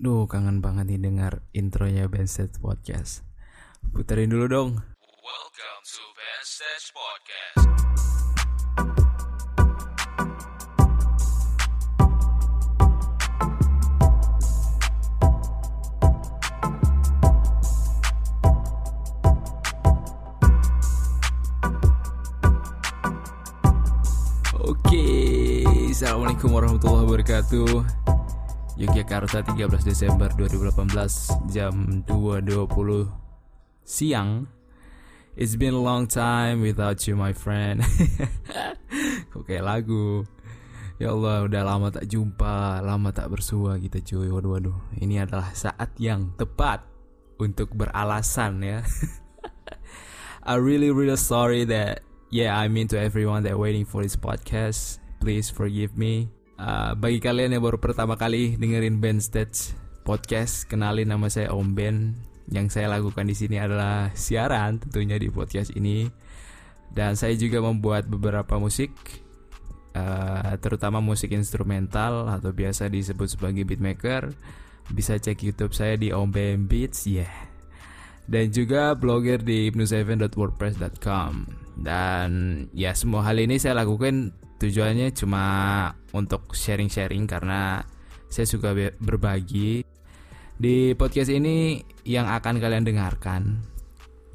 Duh, kangen banget nih dengar intronya Bandset Podcast. Puterin dulu dong. Welcome to Bandset Podcast. Oke, Assalamualaikum warahmatullahi wabarakatuh. Yogyakarta 13 Desember 2018 jam 2.20 siang. It's been a long time without you my friend. Kok kayak lagu. Ya Allah, udah lama tak jumpa, lama tak bersua kita cuy. Waduh, waduh. Ini adalah saat yang tepat untuk beralasan ya. I really really sorry that yeah I mean to everyone that waiting for this podcast please forgive me Uh, bagi kalian yang baru pertama kali dengerin band stage podcast kenalin nama saya Om Ben. Yang saya lakukan di sini adalah siaran tentunya di podcast ini. Dan saya juga membuat beberapa musik uh, terutama musik instrumental atau biasa disebut sebagai beatmaker. Bisa cek YouTube saya di Om Ben Beats yeah. Dan juga blogger di ibnu7.wordpress.com dan ya semua hal ini saya lakukan tujuannya cuma untuk sharing-sharing karena saya suka be- berbagi di podcast ini yang akan kalian dengarkan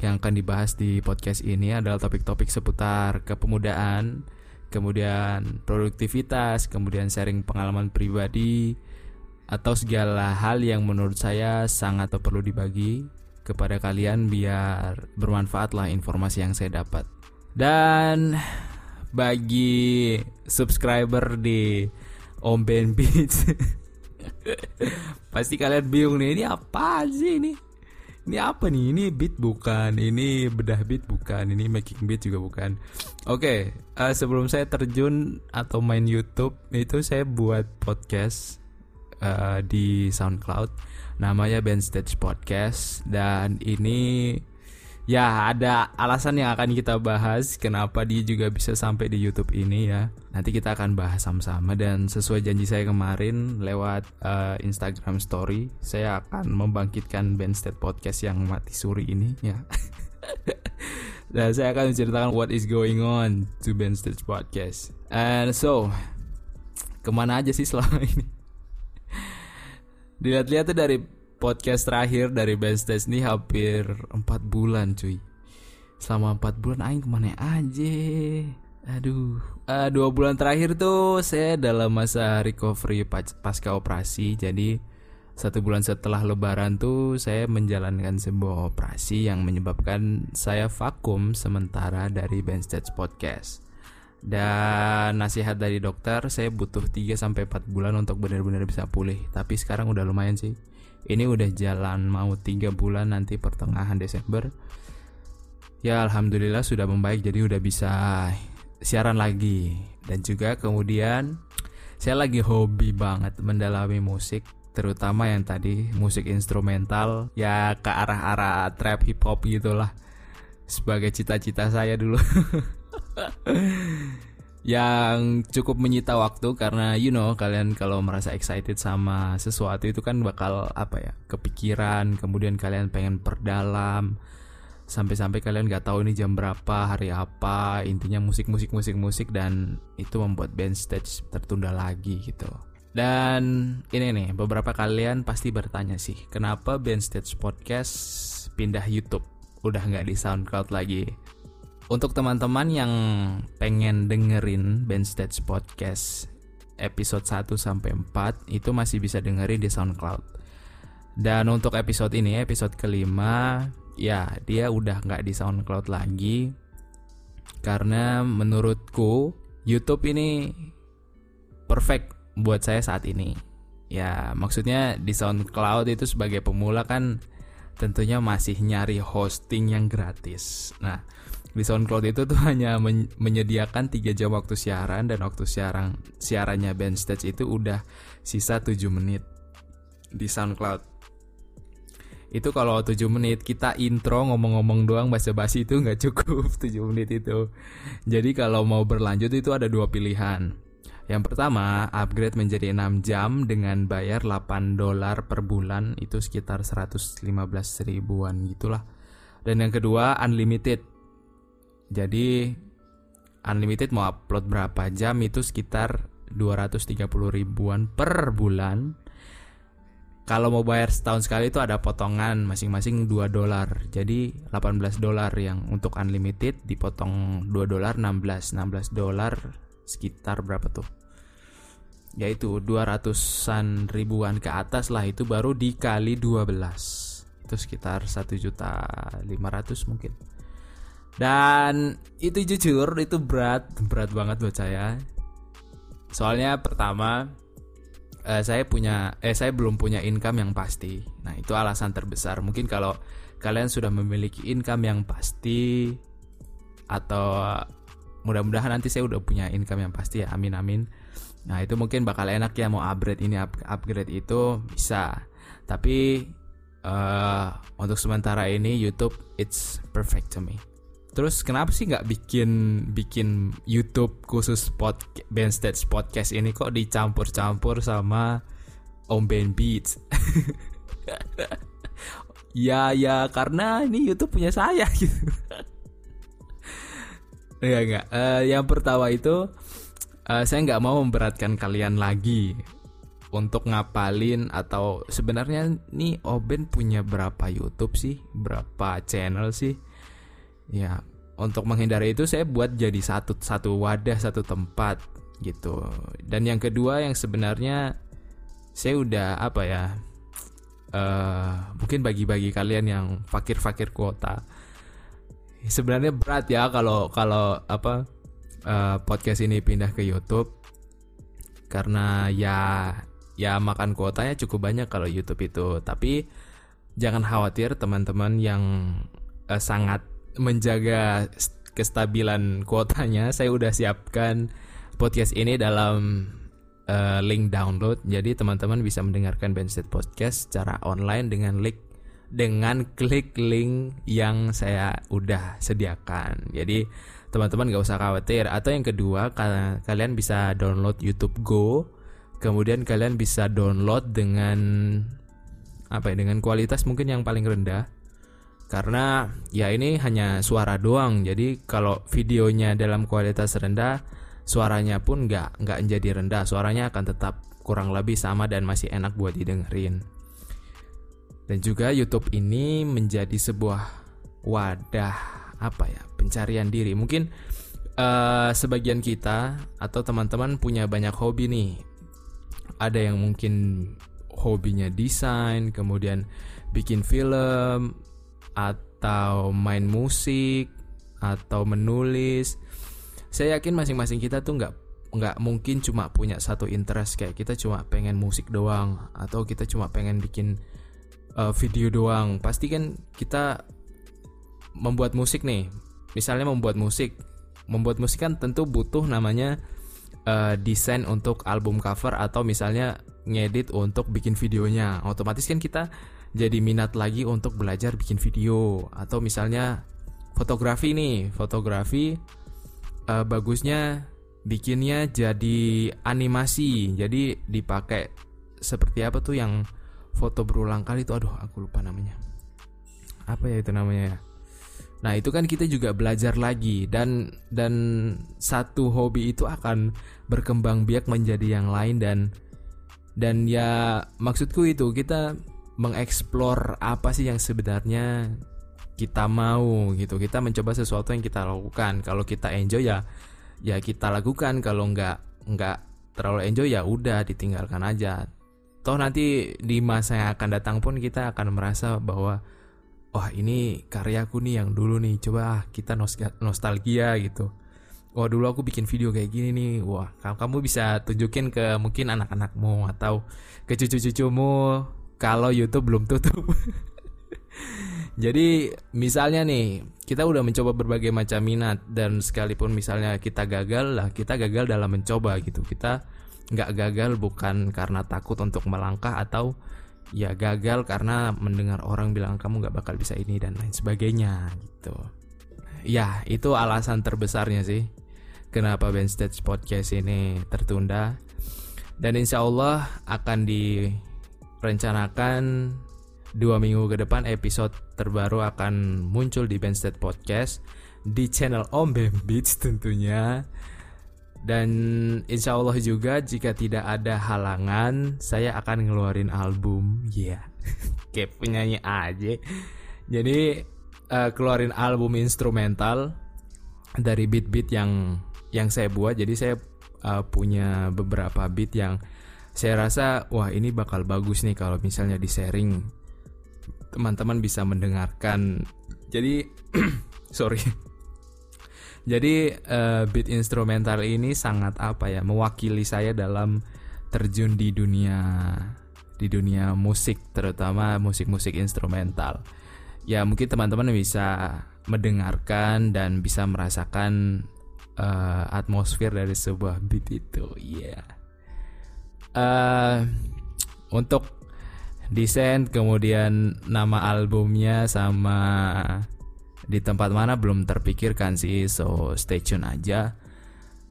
yang akan dibahas di podcast ini adalah topik-topik seputar kepemudaan kemudian produktivitas kemudian sharing pengalaman pribadi atau segala hal yang menurut saya sangat perlu dibagi kepada kalian biar bermanfaat lah informasi yang saya dapat. Dan bagi subscriber di Om Ben Beats pasti kalian bingung nih ini apa sih ini? Ini apa nih? Ini beat bukan, ini bedah beat bukan, ini making beat juga bukan. Oke, eh, sebelum saya terjun atau main YouTube itu saya buat podcast eh, di SoundCloud namanya Band Stage Podcast dan ini ya ada alasan yang akan kita bahas kenapa dia juga bisa sampai di YouTube ini ya. Nanti kita akan bahas sama-sama dan sesuai janji saya kemarin lewat eh, Instagram Story saya akan membangkitkan Band Stage Podcast yang mati suri ini ya. Dan saya akan menceritakan what is going on to Band Stage Podcast. And so ke mana aja sih selama ini? Dilihat-lihat dari podcast terakhir dari Stage nih hampir 4 bulan cuy. Selama 4 bulan aing ke mana aja? Aduh. Eh, Dua bulan terakhir tuh saya dalam masa recovery pas- pasca operasi. Jadi satu bulan setelah lebaran tuh saya menjalankan sebuah operasi yang menyebabkan saya vakum sementara dari Band Podcast. Dan nasihat dari dokter saya butuh 3 sampai 4 bulan untuk benar-benar bisa pulih. Tapi sekarang udah lumayan sih. Ini udah jalan mau 3 bulan nanti pertengahan Desember. Ya alhamdulillah sudah membaik jadi udah bisa siaran lagi. Dan juga kemudian saya lagi hobi banget mendalami musik terutama yang tadi musik instrumental ya ke arah-arah trap hip hop gitulah sebagai cita-cita saya dulu yang cukup menyita waktu karena you know kalian kalau merasa excited sama sesuatu itu kan bakal apa ya kepikiran kemudian kalian pengen perdalam. Sampai-sampai kalian nggak tahu ini jam berapa hari apa intinya musik musik musik musik dan itu membuat band stage tertunda lagi gitu. Dan ini nih beberapa kalian pasti bertanya sih kenapa band stage podcast pindah YouTube? Udah nggak di SoundCloud lagi untuk teman-teman yang pengen dengerin Band Stage Podcast episode 1 sampai 4 itu masih bisa dengerin di SoundCloud. Dan untuk episode ini, episode kelima, ya dia udah nggak di SoundCloud lagi karena menurutku YouTube ini perfect buat saya saat ini. Ya maksudnya di SoundCloud itu sebagai pemula kan tentunya masih nyari hosting yang gratis. Nah di SoundCloud itu tuh hanya men- menyediakan 3 jam waktu siaran dan waktu siaran siarannya band stage itu udah sisa 7 menit di SoundCloud. Itu kalau 7 menit kita intro ngomong-ngomong doang basa-basi itu nggak cukup 7 menit itu. Jadi kalau mau berlanjut itu ada dua pilihan. Yang pertama, upgrade menjadi 6 jam dengan bayar 8 dolar per bulan itu sekitar 115 ribuan gitulah. Dan yang kedua, unlimited. Jadi unlimited mau upload berapa jam itu sekitar 230 ribuan per bulan. Kalau mau bayar setahun sekali itu ada potongan masing-masing 2 dolar. Jadi 18 dolar yang untuk unlimited dipotong 2 dolar 16. 16 dolar sekitar berapa tuh? Yaitu 200-an ribuan ke atas lah itu baru dikali 12. Itu sekitar 1 juta 500 mungkin. Dan itu jujur itu berat, berat banget buat saya. Soalnya pertama eh, saya punya eh saya belum punya income yang pasti. Nah, itu alasan terbesar. Mungkin kalau kalian sudah memiliki income yang pasti atau mudah-mudahan nanti saya udah punya income yang pasti ya. Amin amin. Nah, itu mungkin bakal enak ya mau upgrade ini up, upgrade itu bisa. Tapi eh untuk sementara ini YouTube it's perfect to me. Terus kenapa sih nggak bikin bikin YouTube khusus pod band stage podcast ini kok dicampur-campur sama Om Ben Beats? ya ya karena ini YouTube punya saya gitu. ya enggak. Eh, yang pertama itu eh, saya nggak mau memberatkan kalian lagi untuk ngapalin atau sebenarnya nih Oben punya berapa YouTube sih, berapa channel sih? Ya, untuk menghindari itu saya buat jadi satu satu wadah, satu tempat gitu. Dan yang kedua yang sebenarnya saya udah apa ya? eh mungkin bagi-bagi kalian yang fakir-fakir kuota. Sebenarnya berat ya kalau kalau apa eh, podcast ini pindah ke YouTube karena ya ya makan kuotanya cukup banyak kalau YouTube itu. Tapi jangan khawatir teman-teman yang eh, sangat menjaga kestabilan kuotanya, saya udah siapkan podcast ini dalam uh, link download. Jadi teman-teman bisa mendengarkan Bandset Podcast secara online dengan link dengan klik link yang saya udah sediakan. Jadi teman-teman gak usah khawatir. Atau yang kedua, kalian bisa download YouTube Go. Kemudian kalian bisa download dengan apa ya? Dengan kualitas mungkin yang paling rendah karena ya ini hanya suara doang. Jadi kalau videonya dalam kualitas rendah suaranya pun nggak nggak jadi rendah. Suaranya akan tetap kurang lebih sama dan masih enak buat didengerin. Dan juga YouTube ini menjadi sebuah wadah apa ya pencarian diri. Mungkin uh, sebagian kita atau teman-teman punya banyak hobi nih. Ada yang mungkin hobinya desain kemudian bikin film atau main musik atau menulis. Saya yakin masing-masing kita tuh nggak nggak mungkin cuma punya satu interest kayak kita cuma pengen musik doang atau kita cuma pengen bikin uh, video doang. Pasti kan kita membuat musik nih. Misalnya membuat musik. Membuat musik kan tentu butuh namanya uh, desain untuk album cover atau misalnya ngedit untuk bikin videonya. Otomatis kan kita jadi minat lagi untuk belajar bikin video. Atau misalnya fotografi nih fotografi uh, bagusnya bikinnya jadi animasi. Jadi dipakai seperti apa tuh yang foto berulang kali itu aduh aku lupa namanya. Apa ya itu namanya nah itu kan kita juga belajar lagi dan dan satu hobi itu akan berkembang biak menjadi yang lain dan dan ya maksudku itu kita mengeksplor apa sih yang sebenarnya kita mau gitu. Kita mencoba sesuatu yang kita lakukan. Kalau kita enjoy ya ya kita lakukan. Kalau nggak nggak terlalu enjoy ya udah ditinggalkan aja. Toh nanti di masa yang akan datang pun kita akan merasa bahwa wah ini karyaku nih yang dulu nih. Coba ah, kita nostalgia gitu. Wah dulu aku bikin video kayak gini nih. Wah kamu bisa tunjukin ke mungkin anak-anakmu atau ke cucu-cucumu kalau YouTube belum tutup. Jadi misalnya nih kita udah mencoba berbagai macam minat dan sekalipun misalnya kita gagal lah kita gagal dalam mencoba gitu kita nggak gagal bukan karena takut untuk melangkah atau ya gagal karena mendengar orang bilang kamu nggak bakal bisa ini dan lain sebagainya gitu. Ya itu alasan terbesarnya sih. kenapa Band Stage Podcast ini tertunda. Dan insya Allah akan direncanakan dua minggu ke depan episode terbaru akan muncul di Band Stage Podcast di channel Om Bam Beats tentunya. Dan insya Allah juga jika tidak ada halangan saya akan ngeluarin album. Ya, yeah. kayak penyanyi aja. Jadi uh, keluarin album instrumental dari beat-beat yang yang saya buat. Jadi saya uh, punya beberapa beat yang saya rasa wah ini bakal bagus nih kalau misalnya di sharing teman-teman bisa mendengarkan. Jadi sorry. Jadi uh, beat instrumental ini sangat apa ya mewakili saya dalam terjun di dunia di dunia musik terutama musik-musik instrumental. Ya mungkin teman-teman bisa mendengarkan dan bisa merasakan uh, atmosfer dari sebuah beat itu. Iya. Yeah. Uh, untuk desain kemudian nama albumnya sama di tempat mana belum terpikirkan sih so stay tune aja.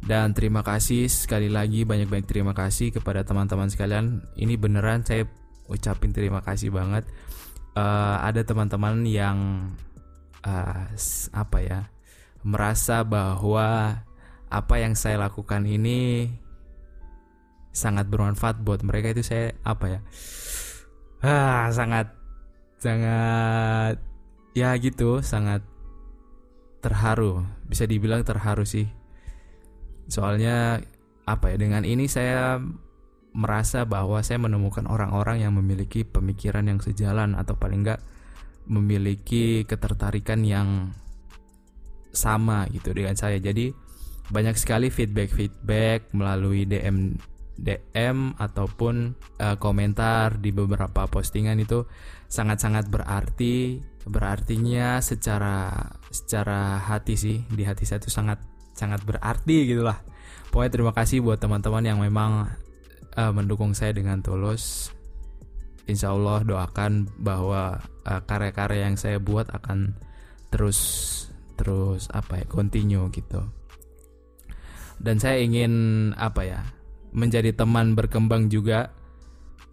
Dan terima kasih sekali lagi banyak-banyak terima kasih kepada teman-teman sekalian. Ini beneran saya ucapin terima kasih banget. Uh, ada teman-teman yang uh, apa ya merasa bahwa apa yang saya lakukan ini sangat bermanfaat buat mereka. Itu saya apa ya ah sangat sangat ya gitu sangat terharu. Bisa dibilang terharu sih. Soalnya apa ya dengan ini saya merasa bahwa saya menemukan orang-orang yang memiliki pemikiran yang sejalan atau paling enggak memiliki ketertarikan yang sama gitu dengan saya. Jadi banyak sekali feedback-feedback melalui DM DM ataupun uh, komentar di beberapa postingan itu sangat-sangat berarti berartinya secara secara hati sih di hati saya itu sangat sangat berarti gitulah pokoknya terima kasih buat teman-teman yang memang uh, mendukung saya dengan tulus. Insya Allah doakan bahwa uh, karya-karya yang saya buat akan terus terus apa ya continue gitu. Dan saya ingin apa ya menjadi teman berkembang juga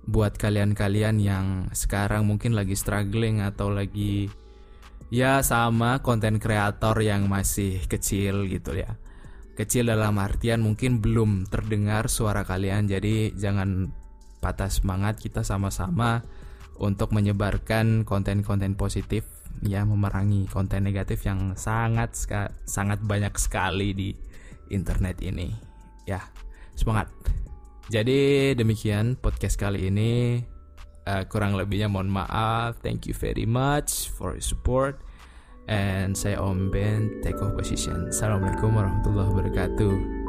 buat kalian-kalian yang sekarang mungkin lagi struggling atau lagi ya sama konten kreator yang masih kecil gitu ya. Kecil dalam artian mungkin belum terdengar suara kalian jadi jangan patah semangat kita sama-sama untuk menyebarkan konten-konten positif ya memerangi konten negatif yang sangat sangat banyak sekali di internet ini. Ya, semangat. Jadi demikian podcast kali ini. Uh, kurang lebihnya mohon maaf. Thank you very much for your support. And saya Om Ben, take off position. Assalamualaikum warahmatullahi wabarakatuh.